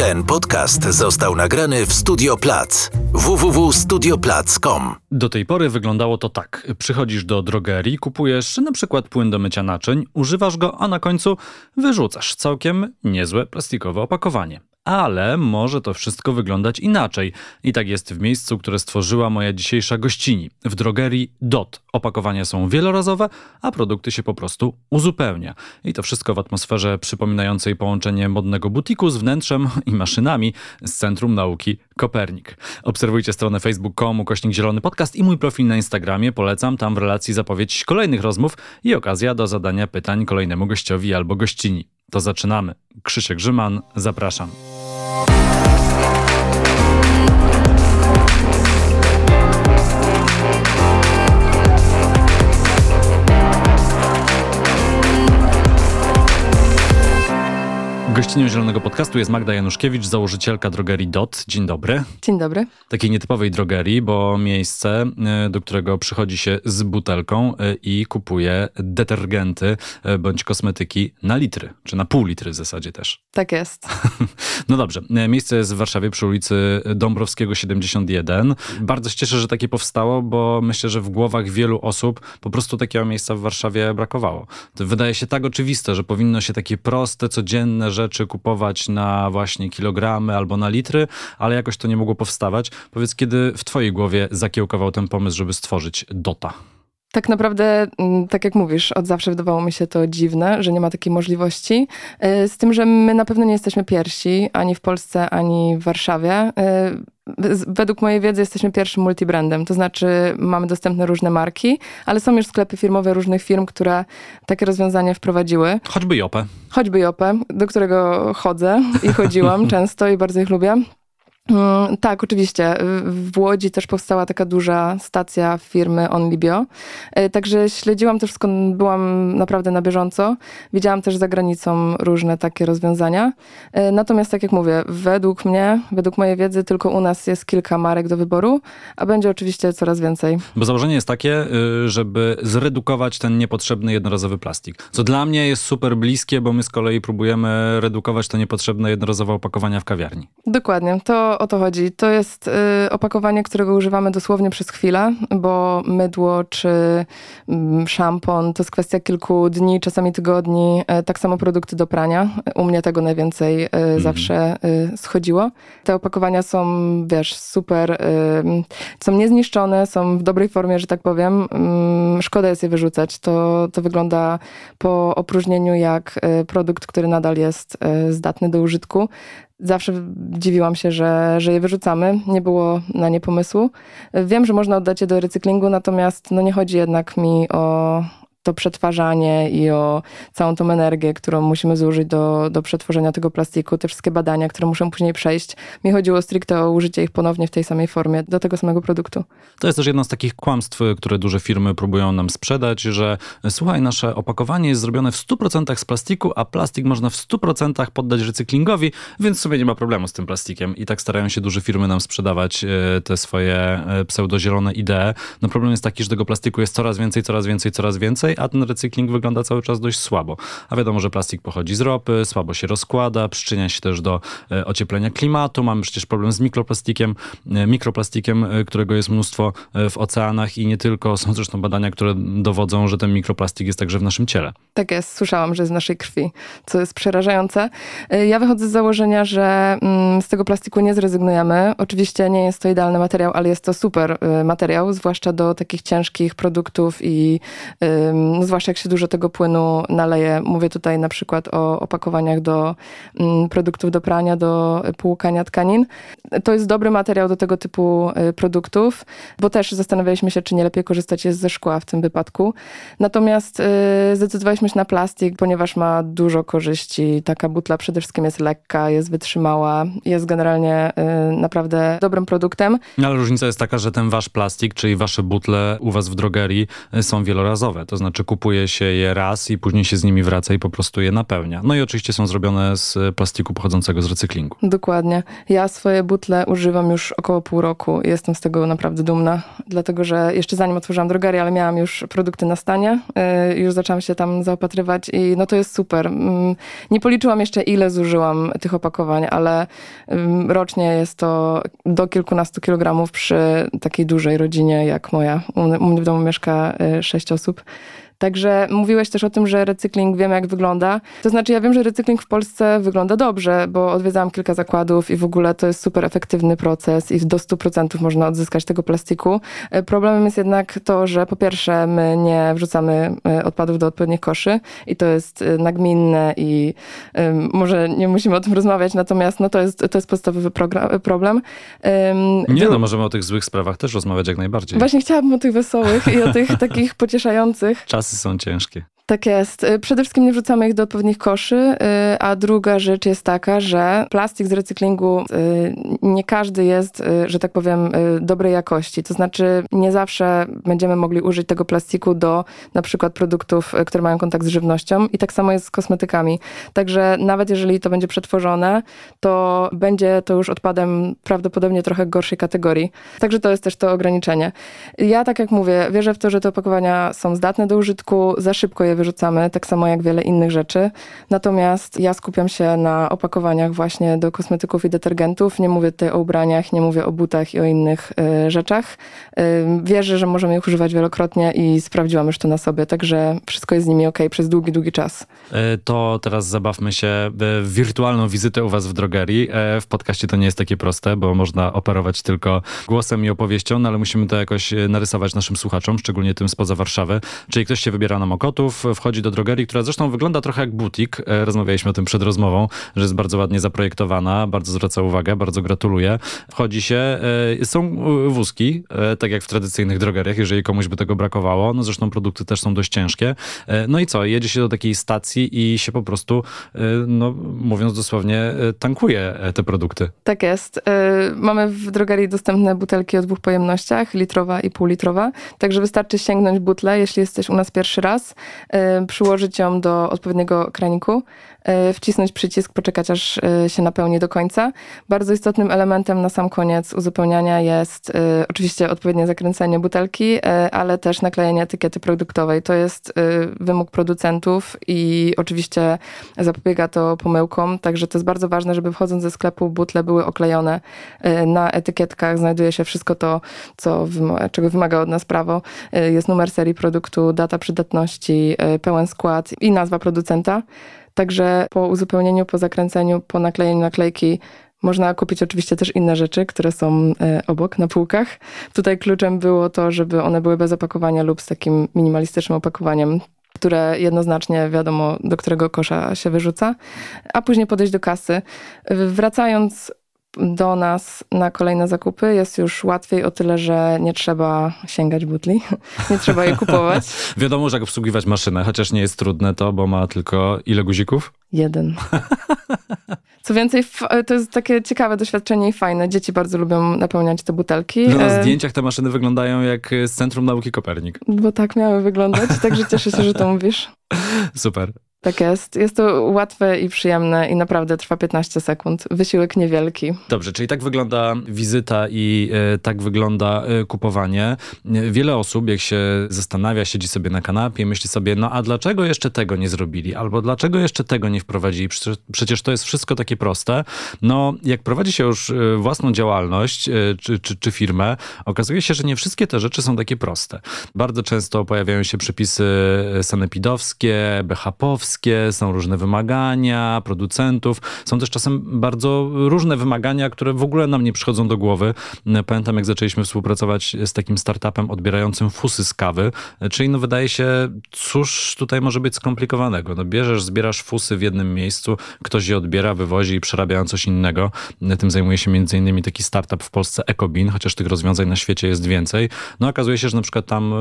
Ten podcast został nagrany w Studio Plac. www.studioplac.com Do tej pory wyglądało to tak. Przychodzisz do drogerii, kupujesz na przykład płyn do mycia naczyń, używasz go, a na końcu wyrzucasz całkiem niezłe plastikowe opakowanie. Ale może to wszystko wyglądać inaczej. I tak jest w miejscu, które stworzyła moja dzisiejsza gościni. W drogerii DOT. Opakowania są wielorazowe, a produkty się po prostu uzupełnia. I to wszystko w atmosferze przypominającej połączenie modnego butiku z wnętrzem i maszynami z Centrum Nauki Kopernik. Obserwujcie stronę facebook.com ukośnik zielony podcast i mój profil na Instagramie. Polecam tam w relacji zapowiedź kolejnych rozmów i okazja do zadania pytań kolejnemu gościowi albo gościni. To zaczynamy. Krzysiek Grzyman, zapraszam. Música Gościnią Zielonego Podcastu jest Magda Januszkiewicz, założycielka drogerii DOT. Dzień dobry. Dzień dobry. Takiej nietypowej drogerii, bo miejsce, e, do którego przychodzi się z butelką e, i kupuje detergenty e, bądź kosmetyki na litry, czy na pół litry w zasadzie też. Tak jest. No dobrze, miejsce jest w Warszawie przy ulicy Dąbrowskiego 71. Bardzo się cieszę, że takie powstało, bo myślę, że w głowach wielu osób po prostu takiego miejsca w Warszawie brakowało. To wydaje się tak oczywiste, że powinno się takie proste, codzienne rzeczy kupować na właśnie kilogramy albo na litry, ale jakoś to nie mogło powstawać. Powiedz, kiedy w twojej głowie zakiełkował ten pomysł, żeby stworzyć DOTA? Tak naprawdę, mm, tak jak mówisz, od zawsze wydawało mi się to dziwne, że nie ma takiej możliwości. Y, z tym, że my na pewno nie jesteśmy pierwsi, ani w Polsce, ani w Warszawie. Y, według mojej wiedzy jesteśmy pierwszym multibrandem, to znaczy mamy dostępne różne marki, ale są już sklepy firmowe różnych firm, które takie rozwiązania wprowadziły. Choćby Jopę. Choćby Jopę, do którego chodzę i chodziłam często i bardzo ich lubię. Mm, tak, oczywiście. W Łodzi też powstała taka duża stacja firmy OnlyBio. E, także śledziłam też, skąd byłam naprawdę na bieżąco. Widziałam też za granicą różne takie rozwiązania. E, natomiast, tak jak mówię, według mnie, według mojej wiedzy, tylko u nas jest kilka marek do wyboru, a będzie oczywiście coraz więcej. Bo założenie jest takie, y, żeby zredukować ten niepotrzebny jednorazowy plastik. Co dla mnie jest super bliskie, bo my z kolei próbujemy redukować te niepotrzebne jednorazowe opakowania w kawiarni. Dokładnie. To o to chodzi. To jest y, opakowanie, którego używamy dosłownie przez chwilę, bo mydło czy y, szampon to jest kwestia kilku dni, czasami tygodni. Y, tak samo produkty do prania. U mnie tego najwięcej mm. zawsze y, schodziło. Te opakowania są, wiesz, super, są niezniszczone, są w dobrej formie, że tak powiem. Mm, szkoda jest je wyrzucać. To, to wygląda po opróżnieniu jak produkt, który nadal jest zdatny do użytku zawsze dziwiłam się, że, że je wyrzucamy. Nie było na nie pomysłu. Wiem, że można oddać je do recyklingu, natomiast no nie chodzi jednak mi o to przetwarzanie i o całą tą energię, którą musimy zużyć do, do przetworzenia tego plastiku, te wszystkie badania, które muszą później przejść. Mi chodziło stricte o użycie ich ponownie w tej samej formie do tego samego produktu. To jest też jedno z takich kłamstw, które duże firmy próbują nam sprzedać, że słuchaj, nasze opakowanie jest zrobione w 100% z plastiku, a plastik można w 100% poddać recyklingowi, więc sobie nie ma problemu z tym plastikiem. I tak starają się duże firmy nam sprzedawać e, te swoje e, pseudozielone idee. No problem jest taki, że tego plastiku jest coraz więcej, coraz więcej, coraz więcej a ten recykling wygląda cały czas dość słabo. A wiadomo, że plastik pochodzi z ropy, słabo się rozkłada, przyczynia się też do e, ocieplenia klimatu. Mamy przecież problem z mikroplastikiem, e, mikroplastikiem, e, którego jest mnóstwo w oceanach i nie tylko. Są zresztą badania, które dowodzą, że ten mikroplastik jest także w naszym ciele. Tak jest, słyszałam, że jest w naszej krwi, co jest przerażające. Ja wychodzę z założenia, że mm, z tego plastiku nie zrezygnujemy. Oczywiście nie jest to idealny materiał, ale jest to super materiał, zwłaszcza do takich ciężkich produktów i zwłaszcza jak się dużo tego płynu naleje. Mówię tutaj na przykład o opakowaniach do mm, produktów do prania, do płukania tkanin. To jest dobry materiał do tego typu y, produktów, bo też zastanawialiśmy się, czy nie lepiej korzystać jest ze szkła w tym wypadku. Natomiast y, zdecydowaliśmy się na plastik, ponieważ ma dużo korzyści. Taka butla przede wszystkim jest lekka, jest wytrzymała, jest generalnie y, naprawdę dobrym produktem. Ale różnica jest taka, że ten wasz plastik, czyli wasze butle u was w drogerii są wielorazowe. To znaczy znaczy kupuje się je raz i później się z nimi wraca i po prostu je napełnia. No i oczywiście są zrobione z plastiku pochodzącego z recyklingu. Dokładnie. Ja swoje butle używam już około pół roku jestem z tego naprawdę dumna, dlatego że jeszcze zanim otworzyłam drogerię, ale miałam już produkty na stanie, yy, już zaczęłam się tam zaopatrywać i no to jest super. Mm, nie policzyłam jeszcze ile zużyłam tych opakowań, ale mm, rocznie jest to do kilkunastu kilogramów przy takiej dużej rodzinie jak moja. U mnie w domu mieszka y, sześć osób. Także mówiłeś też o tym, że recykling wiemy jak wygląda. To znaczy ja wiem, że recykling w Polsce wygląda dobrze, bo odwiedzałam kilka zakładów i w ogóle to jest super efektywny proces i do 100% można odzyskać tego plastiku. E, problemem jest jednak to, że po pierwsze my nie wrzucamy e, odpadów do odpowiednich koszy i to jest e, nagminne i może nie musimy o tym rozmawiać, natomiast no to jest, to jest podstawowy problem. Nie, no możemy o tych złych sprawach też rozmawiać jak najbardziej. Właśnie chciałabym o tych wesołych i o tych takich pocieszających. Czas czasy są ciężkie. Tak jest. Y, przede wszystkim nie wrzucamy ich do odpowiednich koszy, y, a druga rzecz jest taka, że plastik z recyklingu y, nie każdy jest, że tak powiem, dobrej jakości. To znaczy nie zawsze będziemy mogli użyć tego plastiku do na przykład produktów, które mają kontakt z żywnością i tak samo jest z kosmetykami. Także nawet jeżeli to będzie przetworzone, to będzie to już odpadem prawdopodobnie trochę gorszej kategorii. Także to jest też to ograniczenie. Ja tak jak mówię, wierzę w to, że te opakowania są zdatne do użytku, za szybko je wyrzucamy, tak samo jak wiele innych rzeczy. Natomiast ja skupiam się na opakowaniach właśnie do kosmetyków i detergentów. Nie mówię tutaj o ubraniach, nie mówię o butach i o innych y, rzeczach. Y, wierzę, że możemy ich używać wielokrotnie i sprawdziłam już to na sobie, także wszystko jest z nimi ok przez długi, długi czas. E, to teraz zabawmy się w wirtualną wizytę u was w drogerii. W podcaście to nie jest takie proste, bo można operować tylko głosem i opowieścią, no ale musimy to jakoś narysować naszym słuchaczom, szczególnie tym spoza Warszawy. Czyli ktoś się wybiera na Mokotów, wchodzi do drogerii, która zresztą wygląda trochę jak butik. E, rozmawialiśmy o tym przed rozmową, że jest bardzo ładnie zaprojektowana, bardzo zwraca uwagę, bardzo gratuluję. Wchodzi się, e, są wózki, e, tak jak w tradycyjnych drogeriach, jeżeli komuś by tego brakowało. No zresztą produkty też są dość ciężkie. No i co, jedzie się do takiej stacji i się po prostu, no mówiąc dosłownie, tankuje te produkty. Tak jest. Mamy w drogerii dostępne butelki o dwóch pojemnościach, litrowa i półlitrowa, także wystarczy sięgnąć butlę, jeśli jesteś u nas pierwszy raz, przyłożyć ją do odpowiedniego kraniku, wcisnąć przycisk, poczekać aż e, się napełni do końca. Bardzo istotnym elementem na sam koniec uzupełniania jest e, oczywiście odpowiednie zakręcenie butelki, ale też naklejenie etykiety produktowej. To jest wymóg producentów i oczywiście zapobiega to pomyłkom, także to jest bardzo ważne, żeby wchodząc ze sklepu butle były oklejone. Na etykietkach znajduje się wszystko to, co czego wymaga od nas prawo. Jest numer serii produktu, data przydatności, pełen skład i nazwa producenta. Także po uzupełnieniu, po zakręceniu, po naklejeniu naklejki można kupić oczywiście też inne rzeczy, które są e, obok na półkach. Tutaj kluczem było to, żeby one były bez opakowania lub z takim minimalistycznym opakowaniem które jednoznacznie wiadomo, do którego kosza się wyrzuca, a później podejść do kasy. Wracając do nas na kolejne zakupy jest już łatwiej o tyle, że nie trzeba sięgać butli, nie trzeba je kupować. Wiadomo, że jak obsługiwać maszynę, chociaż nie jest trudne to, bo ma tylko ile guzików? Jeden. Co więcej, to jest takie ciekawe doświadczenie i fajne. Dzieci bardzo lubią napełniać te butelki. No, na e, zdjęciach te maszyny wyglądają jak z Centrum Nauki Kopernik. Bo tak miały wyglądać, także cieszę się, że to mówisz. Super. Tak jest. Jest to łatwe i przyjemne i naprawdę trwa 15 sekund. Wysiłek niewielki. Dobrze, czyli tak wygląda wizyta i e, tak wygląda e, kupowanie. Wiele osób, jak się zastanawia, siedzi sobie na kanapie, myśli sobie, no a dlaczego jeszcze tego nie zrobili? Albo dlaczego jeszcze tego nie wprowadzili? Przecież, to jest wszystko takie proste. No, jak prowadzi się już e, własną działalność czy, czy, czy firmę, okazuje się, że nie wszystkie te rzeczy są takie proste. Bardzo często pojawiają się przepisy sanepidowskie, BHP-owskie, są różne wymagania producentów, są też czasem bardzo różne wymagania, które w ogóle nam nie przychodzą do głowy. Pamiętam, jak zaczęliśmy współpracować z takim startupem odbierającym fusy z kawy, czyli no wydaje się, cóż tutaj może być skomplikowanego. No bierzesz, zbierasz fusy w jednym miejscu, ktoś je odbiera, wywozi i przerabia coś innego. Tym zajmuje się między innymi taki startup w Polsce Ecobin, chociaż tych rozwiązań na świecie jest więcej. No okazuje się, że na przykład tam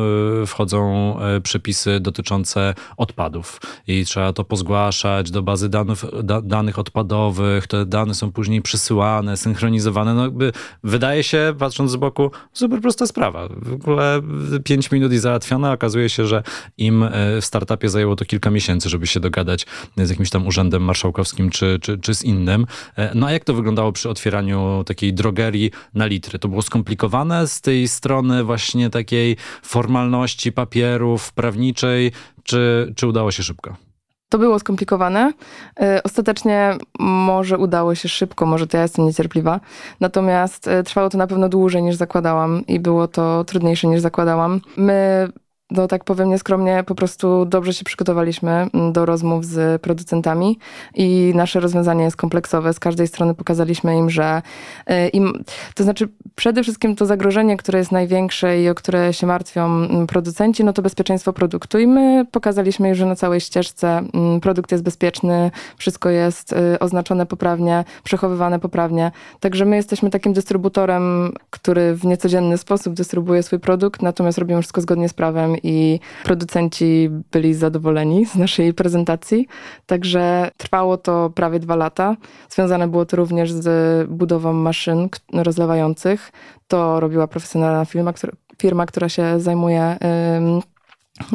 y, wchodzą y, przepisy dotyczące odpadów i trzeba trzeba to pozgłaszać do bazy danych, da, danych odpadowych, te dane są później przesyłane, synchronizowane. No jakby wydaje się, patrząc z boku, super prosta sprawa. W ogóle 5 minut i załatwione. Okazuje się, że im e, w startupie zajęło to kilka miesięcy, żeby się dogadać z jakimś tam urzędem marszałkowskim czy, czy, czy z innym. E, no a jak to wyglądało przy otwieraniu takiej drogerii na litry? To było skomplikowane z tej strony właśnie takiej formalności papierów prawniczej, czy, czy udało się szybko? To było skomplikowane. E, ostatecznie może udało się szybko, może to ja jestem niecierpliwa. Natomiast e, trwało to na pewno dłużej niż zakładałam i było to trudniejsze niż zakładałam. My no tak powiem nieskromnie, po prostu dobrze się przygotowaliśmy mm, do rozmów z producentami i nasze rozwiązanie jest kompleksowe. Z każdej strony pokazaliśmy im, że y, im, to znaczy przede wszystkim to zagrożenie, które jest największe i o które się martwią mm, producenci, no to bezpieczeństwo produktu i my pokazaliśmy, że na całej ścieżce mm, produkt jest bezpieczny, wszystko jest y, oznaczone poprawnie, przechowywane poprawnie. Także my jesteśmy takim dystrybutorem, który w niecodzienny sposób dystrybuuje swój produkt, natomiast robimy wszystko zgodnie z prawem i producenci byli zadowoleni z naszej prezentacji. Także trwało to prawie dwa lata. Związane było to również z budową maszyn rozlewających. To robiła profesjonalna firma, która, firma, która się zajmuje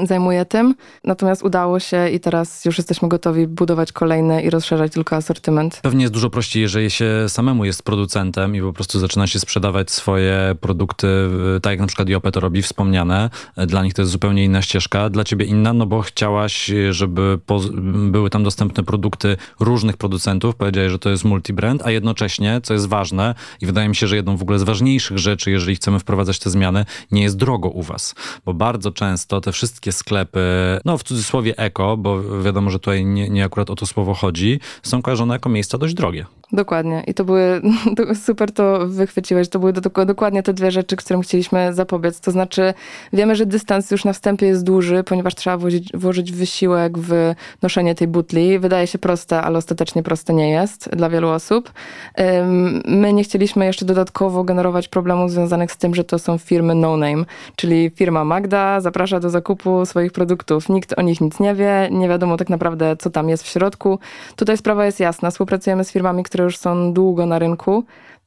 zajmuje tym. Natomiast udało się i teraz już jesteśmy gotowi budować kolejne i rozszerzać tylko asortyment. Pewnie jest dużo prościej, jeżeli się samemu jest producentem i po prostu zaczyna się sprzedawać swoje produkty, tak jak na przykład Jope to robi, wspomniane. Dla nich to jest zupełnie inna ścieżka, dla ciebie inna, no bo chciałaś, żeby były tam dostępne produkty różnych producentów. Powiedziałeś, że to jest multibrand, a jednocześnie, co jest ważne i wydaje mi się, że jedną w ogóle z ważniejszych rzeczy, jeżeli chcemy wprowadzać te zmiany, nie jest drogo u was. Bo bardzo często te wszystkie wszystkie sklepy, no w cudzysłowie eko, bo wiadomo, że tutaj nie, nie akurat o to słowo chodzi, są kojarzone jako miejsca dość drogie. Dokładnie. I to były, super to wychwyciłeś, to były do, dokładnie te dwie rzeczy, którym chcieliśmy zapobiec. To znaczy, wiemy, że dystans już na wstępie jest duży, ponieważ trzeba włożyć, włożyć wysiłek w noszenie tej butli. Wydaje się proste, ale ostatecznie proste nie jest dla wielu osób. My nie chcieliśmy jeszcze dodatkowo generować problemów związanych z tym, że to są firmy no-name, czyli firma Magda zaprasza do zakupu swoich produktów. Nikt o nich nic nie wie, nie wiadomo tak naprawdę, co tam jest w środku. Tutaj sprawa jest jasna. Współpracujemy z firmami, które już są długo na rynku.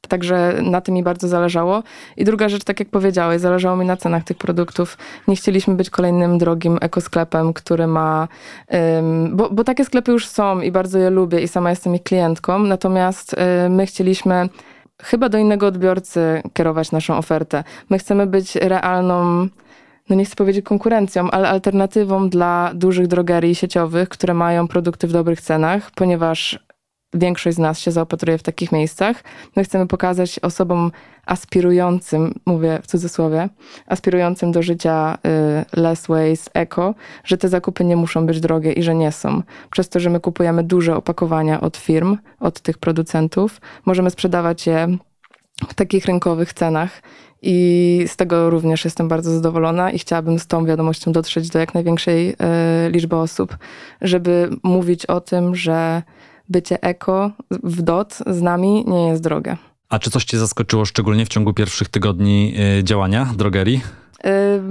Także na tym mi bardzo zależało. I druga rzecz, tak jak powiedziałeś, zależało mi na cenach tych produktów. Nie chcieliśmy być kolejnym drogim ekosklepem, który ma. Um, bo, bo takie sklepy już są i bardzo je lubię i sama jestem ich klientką. Natomiast um, my chcieliśmy chyba do innego odbiorcy kierować naszą ofertę. My chcemy być realną no nie chcę powiedzieć konkurencją, ale alternatywą dla dużych drogerii sieciowych, które mają produkty w dobrych cenach, ponieważ większość z nas się zaopatruje w takich miejscach. My chcemy pokazać osobom aspirującym, mówię w cudzysłowie, aspirującym do życia y, less eco, że te zakupy nie muszą być drogie i że nie są. Przez to, że my kupujemy duże opakowania od firm, od tych producentów, możemy sprzedawać je w takich rynkowych cenach i z tego również jestem bardzo zadowolona i chciałabym z tą wiadomością dotrzeć do jak największej y, liczby osób, żeby mówić o tym, że bycie eko w DOT z nami nie jest drogie. A czy coś cię zaskoczyło szczególnie w ciągu pierwszych tygodni y, działania drogerii?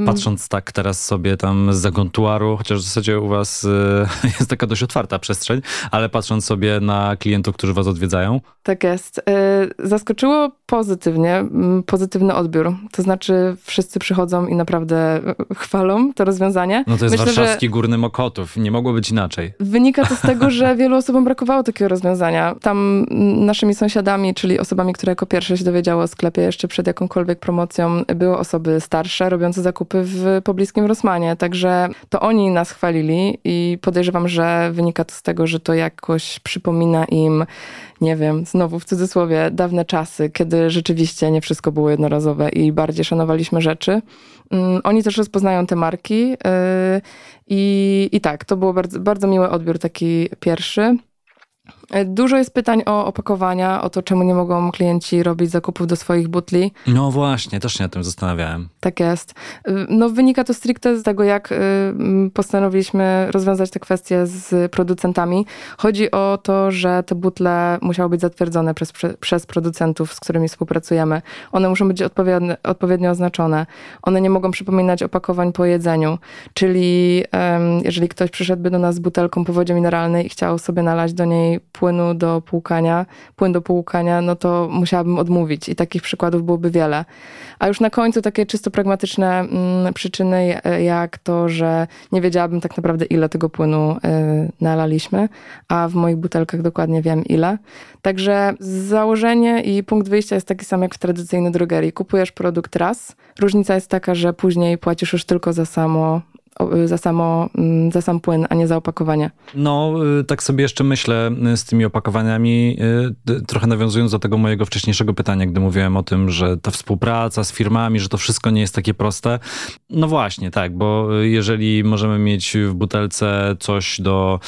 Patrząc tak teraz sobie tam z zagontuaru, chociaż w zasadzie u was y, jest taka dość otwarta przestrzeń, ale patrząc sobie na klientów, którzy was odwiedzają. Tak jest. Y, zaskoczyło pozytywnie, pozytywny odbiór. To znaczy wszyscy przychodzą i naprawdę chwalą to rozwiązanie. No to jest Myślę, warszawski Górny Mokotów. Nie mogło być inaczej. Wynika to z tego, że wielu osobom brakowało takiego rozwiązania. Tam naszymi sąsiadami, czyli osobami, które jako pierwsze się dowiedziały o sklepie jeszcze przed jakąkolwiek promocją, były osoby starsze, robiące zakupy w pobliskim Rosmanie. Także to oni nas chwalili i podejrzewam, że wynika to z tego, że to jakoś przypomina im, nie wiem, znowu w cudzysłowie, dawne czasy, kiedy rzeczywiście nie wszystko było jednorazowe i bardziej szanowaliśmy rzeczy. Mm, oni też rozpoznają te marki yy, i, i tak, to był bardzo, bardzo miły odbiór, taki pierwszy. E, Dużo jest pytań o opakowania, o to, czemu nie mogą klienci robić zakupów do swoich butli. No właśnie, też się nad tym zastanawiałem. Tak jest. Y, No, wynika to stricte z tego, jak mm, postanowiliśmy rozwiązać te kwestie z producentami. Chodzi o to, że te butle musiały być zatwierdzone przez, prze- przez producentów, z którymi współpracujemy. One muszą być odpowiednio, odpowiednio oznaczone. One nie mogą przypominać opakowań po jedzeniu. Czyli jeżeli ktoś przyszedłby do nas z butelką po wodzie mineralnej i chciał sobie nalać do niej płynu do płukania, płyn do płukania, no to musiałabym odmówić i takich przykładów byłoby wiele. A już na końcu takie czysto pragmatyczne mm, przyczyny, e, jak to, że nie wiedziałabym tak naprawdę, ile tego płynu y, nalaliśmy, a w moich butelkach dokładnie wiem ile. Także założenie i punkt wyjścia jest taki sam jak w tradycyjnej drogerii. Kupujesz produkt raz. Różnica jest taka, że później płacisz już tylko za samo za, samo, mm, za sam płyn, a nie za opakowanie. No, y, tak sobie jeszcze myślę y, z tymi opakowaniami, y, trochę nawiązując do tego mojego wcześniejszego pytania, gdy mówiłem o tym, że ta współpraca z firmami, że to wszystko nie jest takie proste. No właśnie, tak, bo y, jeżeli możemy mieć w butelce coś do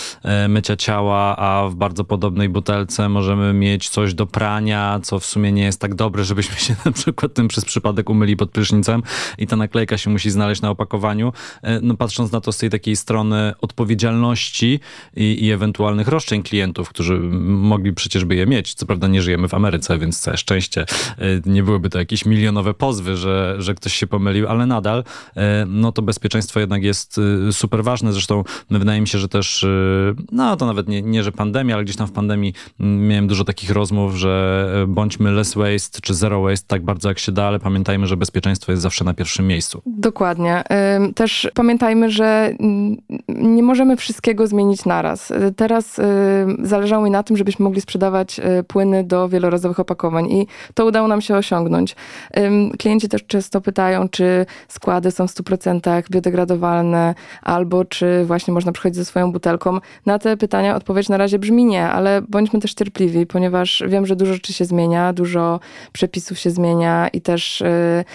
mycia ciała, a w bardzo podobnej butelce możemy mieć coś do prania, co w sumie nie jest tak dobre, żebyśmy się na przykład tym przez przypadek umyli pod prysznicem i ta naklejka się musi znaleźć na opakowaniu. No patrząc na to z tej takiej strony odpowiedzialności i, i ewentualnych roszczeń klientów, którzy mogli przecież by je mieć. Co prawda nie żyjemy w Ameryce, więc całe szczęście e, nie byłyby to jakieś milionowe pozwy, że, że ktoś się pomylił, ale nadal e, no to bezpieczeństwo jednak jest e, super ważne. Zresztą wydaje mi się, że też, no to nawet nie, nie że pandemia, ale gdzieś tam w pandemii miałem dużo takich rozmów, że bądźmy less waste czy zero waste tak bardzo jak się da, ale pamiętajmy, że bezpieczeństwo jest zawsze na pierwszym miejscu. Dokładnie. Też pamiętajmy, że mm, nie możemy wszystkiego zmienić naraz. Teraz y, zależało mi na tym, żebyśmy mogli sprzedawać y, płyny do wielorazowych opakowań i to udało nam się osiągnąć. Klienci też często pytają, czy składy są w 100% biodegradowalne, albo czy właśnie można przychodzić ze swoją butelką. Na te pytania odpowiedź na razie brzmi nie, ale bądźmy też cierpliwi, ponieważ wiem, że dużo rzeczy się zmienia, dużo przepisów się zmienia i też y,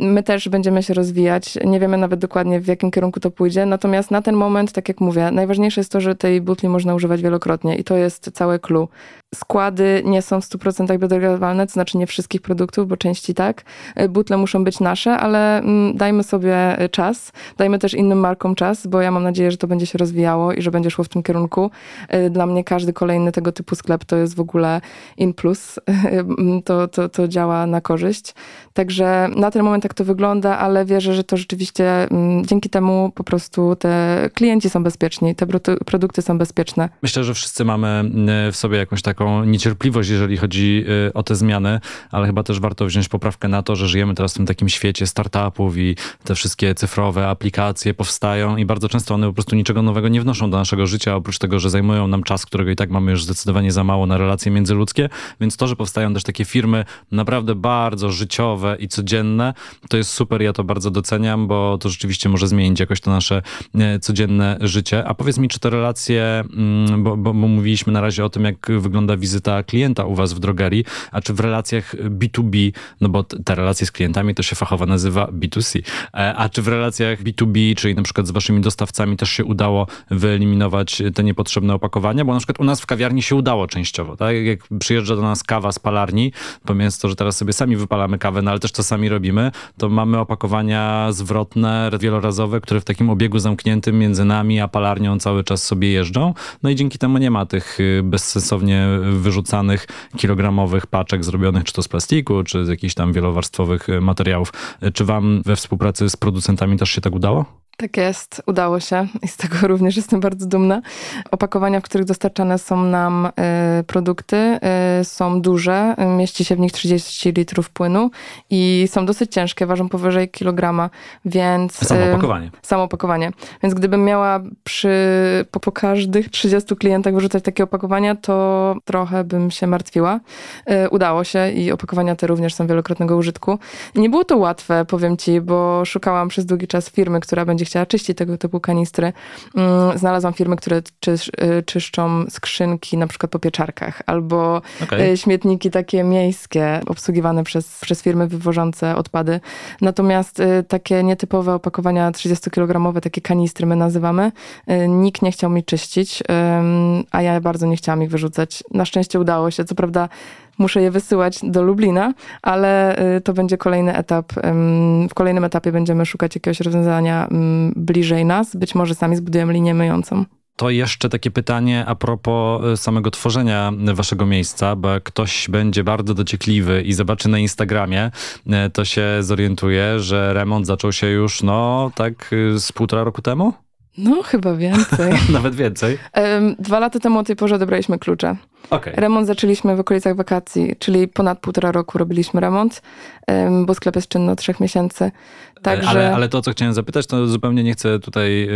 my też będziemy się rozwijać. Nie wiemy nawet dokładnie, w jakim kierunku to pójdzie. Natomiast na ten moment, tak jak mówię, najważniejsze jest to, że tej butli można używać wielokrotnie i to jest całe clue. Składy nie są w 100% biodegradowalne, to znaczy nie wszystkich produktów, bo części tak. Y, Butle muszą być nasze, ale mm, dajmy sobie y, czas. Dajmy też innym markom czas, bo ja mam nadzieję, że to będzie się rozwijało i że będzie szło w tym kierunku. Y, Dla mnie każdy kolejny tego typu sklep to jest w ogóle in plus. To, to, to działa na korzyść. Także na ten moment tak to wygląda, ale wierzę, że to rzeczywiście mm, dzięki temu po prostu te klienci są bezpieczni, te produ- produkty są bezpieczne. Myślę, że wszyscy mamy w sobie jakąś taką niecierpliwość, jeżeli chodzi y, o te zmiany, ale chyba też warto wziąć poprawkę na to, że żyjemy teraz w tym takim świecie startupów i te wszystkie cyfrowe aplikacje powstają i bardzo często one po prostu niczego nowego nie wnoszą do naszego życia, oprócz tego, że zajmują nam czas, którego i tak mamy już zdecydowanie za mało na relacje międzyludzkie, więc to, że powstają też takie firmy naprawdę bardzo życiowe i codzienne, to jest super, ja to bardzo doceniam, bo to rzeczywiście może zmienić jakoś to nasze e, codzienne życie. A powiedz mi, czy te relacje, mm, bo, bo, bo mówiliśmy na razie o tym, jak wygląda wizyta klienta u was w drogerii, a czy w relacjach B2B, no bo te relacje z klientami to się fachowo nazywa B2C, e, a czy w relacjach B2B, czyli na przykład z waszymi dostawcami też się udało wyeliminować te niepotrzebne opakowania, bo na przykład u nas w kawiarni się udało częściowo, tak? Jak przyjeżdża do nas kawa z palarni, pomijając to, że teraz sobie sami wypalamy kawę, no ale też to sami robimy, to mamy opakowania zwrotne, wielorazowe, które w takim obiegu zamkniętym między nami a palarnią cały czas sobie jeżdżą. No i dzięki temu nie ma tych y, bezsensownie wyrzucanych kilogramowych paczek zrobionych czy to z plastiku, czy z jakichś tam wielowarstwowych y, materiałów. Y, Czy wam we współpracy z producentami też się tak udało? Tak jest, udało się i z tego również jestem bardzo dumna. Opakowania, w których dostarczane są nam y, produkty, y, są duże, mieści się w nich 30 litrów płynu i są dosyć ciężkie, ważą powyżej kilograma, więc... Samo y, opakowanie. Samo opakowanie. Więc gdybym miała przy, po, po każdych 30 klientach wyrzucać takie opakowania, to trochę bym się martwiła. Udało się i opakowania te również są wielokrotnego użytku. Nie było to łatwe, powiem ci, bo szukałam przez długi czas firmy, która będzie chciała czyścić tego typu kanistry. Mm, znalazłam firmy, które czysz, y, czyszczą skrzynki na przykład po pieczarkach albo Okej. y, śmietniki takie miejskie obsługiwane przez, przez firmy wywożące odpady. Natomiast y, takie nietypowe opakowania 30-kilogramowe, takie kanistry my nazywamy, y, nikt nie chciał mi czyścić, a ja bardzo nie chciałam ich wyrzucać. Na szczęście udało się. Co prawda muszę je wysyłać do Lublina, ale y, to będzie kolejny etap. W kolejnym etapie będziemy szukać jakiegoś rozwiązania bliżej nas. Być może sami zbudujemy linię myjącą. To jeszcze takie pytanie a propos e, samego tworzenia waszego miejsca, bo jak ktoś będzie bardzo dociekliwy i zobaczy na Instagramie, e, to się zorientuje, że remont zaczął się już, no, tak z półtora roku temu? No, chyba więcej. Nawet więcej. Dwa lata temu o tej porze odebraliśmy klucze. Okej. Remont zaczęliśmy w okolicach wakacji, czyli ponad półtora roku robiliśmy remont, bo sklep jest czynny od trzech miesięcy. Także Ale, ale to, co chciałem zapytać, to zupełnie nie chcę tutaj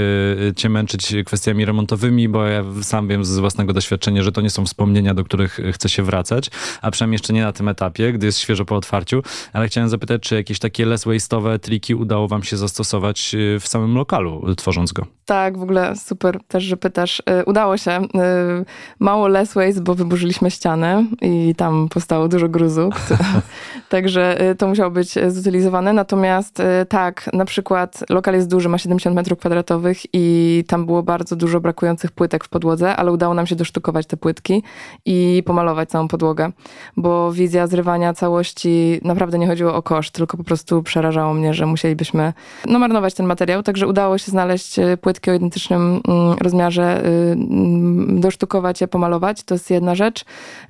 y, cię męczyć kwestiami remontowymi, bo ja sam wiem z własnego doświadczenia, że to nie są wspomnienia, do których chcę się wracać, a przynajmniej jeszcze nie na tym etapie, gdy jest świeżo po otwarciu, ale chciałem zapytać, czy jakieś takie less waste'owe triki udało wam się zastosować y, w samym lokalu, y, tworząc go? tak, w ogóle super też, że pytasz. Y, Udało się. Y, Mało less waste, bo wyburzyliśmy ścianę i tam powstało dużo gruzu. Także y, to musiało być zutylizowane. Natomiast y, tak, na przykład lokal jest duży, ma 70 metrów kwadratowych i tam było bardzo dużo brakujących płytek w podłodze, ale udało nam się dosztukować te płytki i pomalować całą podłogę, bo wizja zrywania całości naprawdę nie chodziło o koszt, tylko po prostu przerażało mnie, że musielibyśmy no, marnować ten materiał, także udało się znaleźć y, płytki o identycznym mm, rozmiarze, mm, dosztukować je, pomalować, to jest jedna rzecz.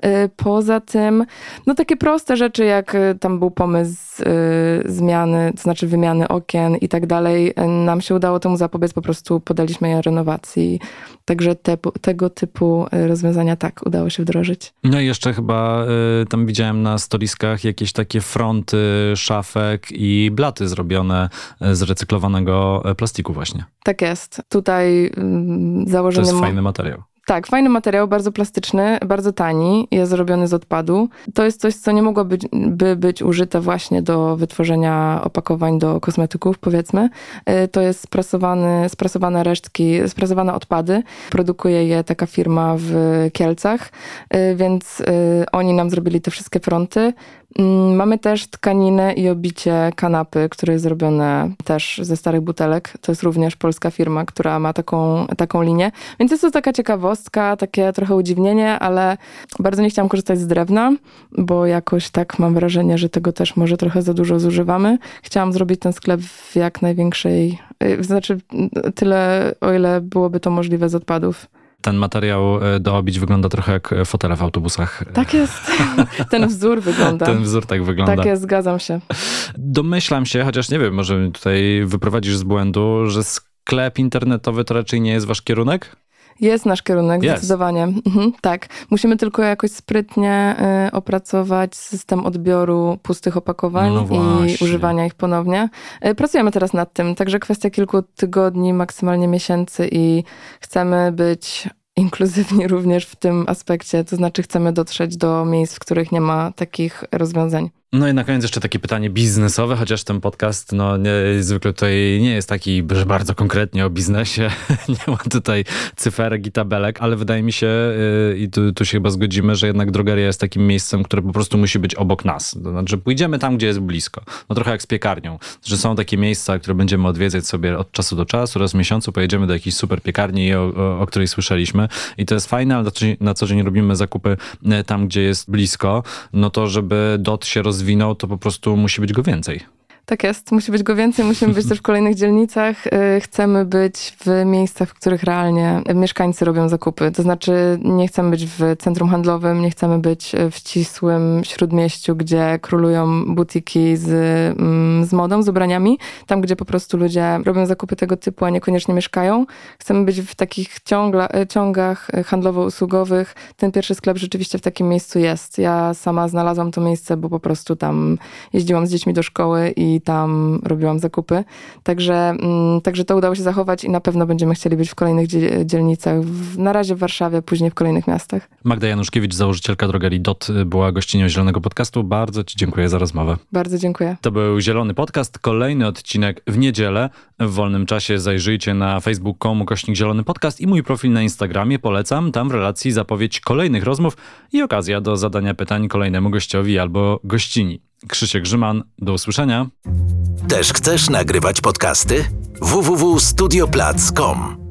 Y, Poza tym, no takie proste rzeczy, jak y, tam był pomysł y, zmiany, to znaczy wymiany okien i tak dalej, nam się udało temu zapobiec, po prostu podaliśmy je renowacji. Także te, tego typu rozwiązania tak, udało się wdrożyć. No i jeszcze chyba tam widziałem na stoliskach jakieś takie fronty szafek i blaty zrobione z recyklowanego plastiku właśnie. Tak jest. Tutaj mm, To założeniem... jest fajny materiał. Tak, fajny materiał, bardzo plastyczny, bardzo tani, jest zrobiony z odpadu. To jest coś, co nie mogło być, by być użyte właśnie do wytworzenia opakowań do kosmetyków, powiedzmy. Y, To jest sprasowany, sprasowane resztki, sprasowane odpady. Produkuje je taka firma w Kielcach, y, więc y, oni nam zrobili te wszystkie fronty. Mm, Mamy też tkaninę i obicie kanapy, które jest zrobione też ze starych butelek. To jest również polska firma, która ma taką, taką linię. Więc jest to taka ciekawostka, takie trochę udziwnienie, ale bardzo nie chciałam korzystać z drewna, bo jakoś tak mam wrażenie, że tego też może trochę za dużo zużywamy. Chciałam zrobić ten sklep w jak największej, y, znaczy y, tyle, o ile byłoby to możliwe z odpadów. Ten materiał y, do obić wygląda trochę jak fotele w autobusach. Tak jest. Ten wzór wygląda. Ten wzór tak wygląda. Tak jest, zgadzam się. Domyślam się, chociaż nie wiem, może tutaj wyprowadzisz z błędu, że sklep internetowy to raczej nie jest wasz kierunek? Jest nasz kierunek, Jest. zdecydowanie. Mhm, tak. Musimy tylko jakoś sprytnie y, opracować system odbioru pustych opakowań No i używania ich ponownie. Y, pracujemy teraz nad tym, także kwestia kilku tygodni, maksymalnie miesięcy i chcemy być inkluzywni również w tym aspekcie, to znaczy chcemy dotrzeć do miejsc, w których nie ma takich rozwiązań. No i na koniec jeszcze takie pytanie biznesowe, chociaż ten podcast no, nie, zwykle tutaj nie jest taki, że bardzo konkretnie o biznesie, nie ma tutaj cyferek i tabelek, ale wydaje mi się yy, i tu, tu się chyba zgodzimy, że jednak drogeria jest takim miejscem, które po prostu musi być obok nas. To znaczy pójdziemy tam, gdzie jest blisko. No trochę jak z piekarnią, że są takie miejsca, które będziemy odwiedzać sobie od czasu do czasu, raz w miesiącu pojedziemy do jakiejś super piekarni, o, o, o której słyszeliśmy i to jest fajne, ale na co, dzień robimy zakupy e, tam, gdzie jest blisko, no to żeby dot się rozwijał, to po prostu musi być go więcej. Tak jest, musi być go więcej, musimy być też w kolejnych dzielnicach. Y, Chcemy być w miejscach, w których realnie mieszkańcy robią zakupy. To znaczy nie chcemy być w centrum handlowym, nie chcemy być w ścisłym śródmieściu, gdzie królują butiki z, mm, z modą, z ubraniami. Tam, gdzie po prostu ludzie robią zakupy tego typu, a niekoniecznie mieszkają. Chcemy być w takich ciągla, ciągach handlowo-usługowych. Ten pierwszy sklep rzeczywiście w takim miejscu jest. Ja sama znalazłam to miejsce, bo po prostu tam jeździłam z dziećmi do szkoły i i tam robiłam zakupy. Także, mm, także to udało się zachować i na pewno będziemy chcieli być w kolejnych dzie- dzielnicach. Na razie w Warszawie, później w kolejnych miastach. Magda Januszkiewicz, założycielka drogerii DOT, była gościnią Zielonego Podcastu. Bardzo Ci dziękuję za rozmowę. Bardzo dziękuję. To był Zielony Podcast, kolejny odcinek w niedzielę. W wolnym czasie zajrzyjcie na facebook.com kośnik Zielony Podcast i mój profil na Instagramie. Polecam, tam w relacji zapowiedź kolejnych rozmów i okazja do zadania pytań kolejnemu gościowi albo gościni. Krzysiek Grzyman, do usłyszenia. Też chcesz nagrywać podcasty? www.studioplac.com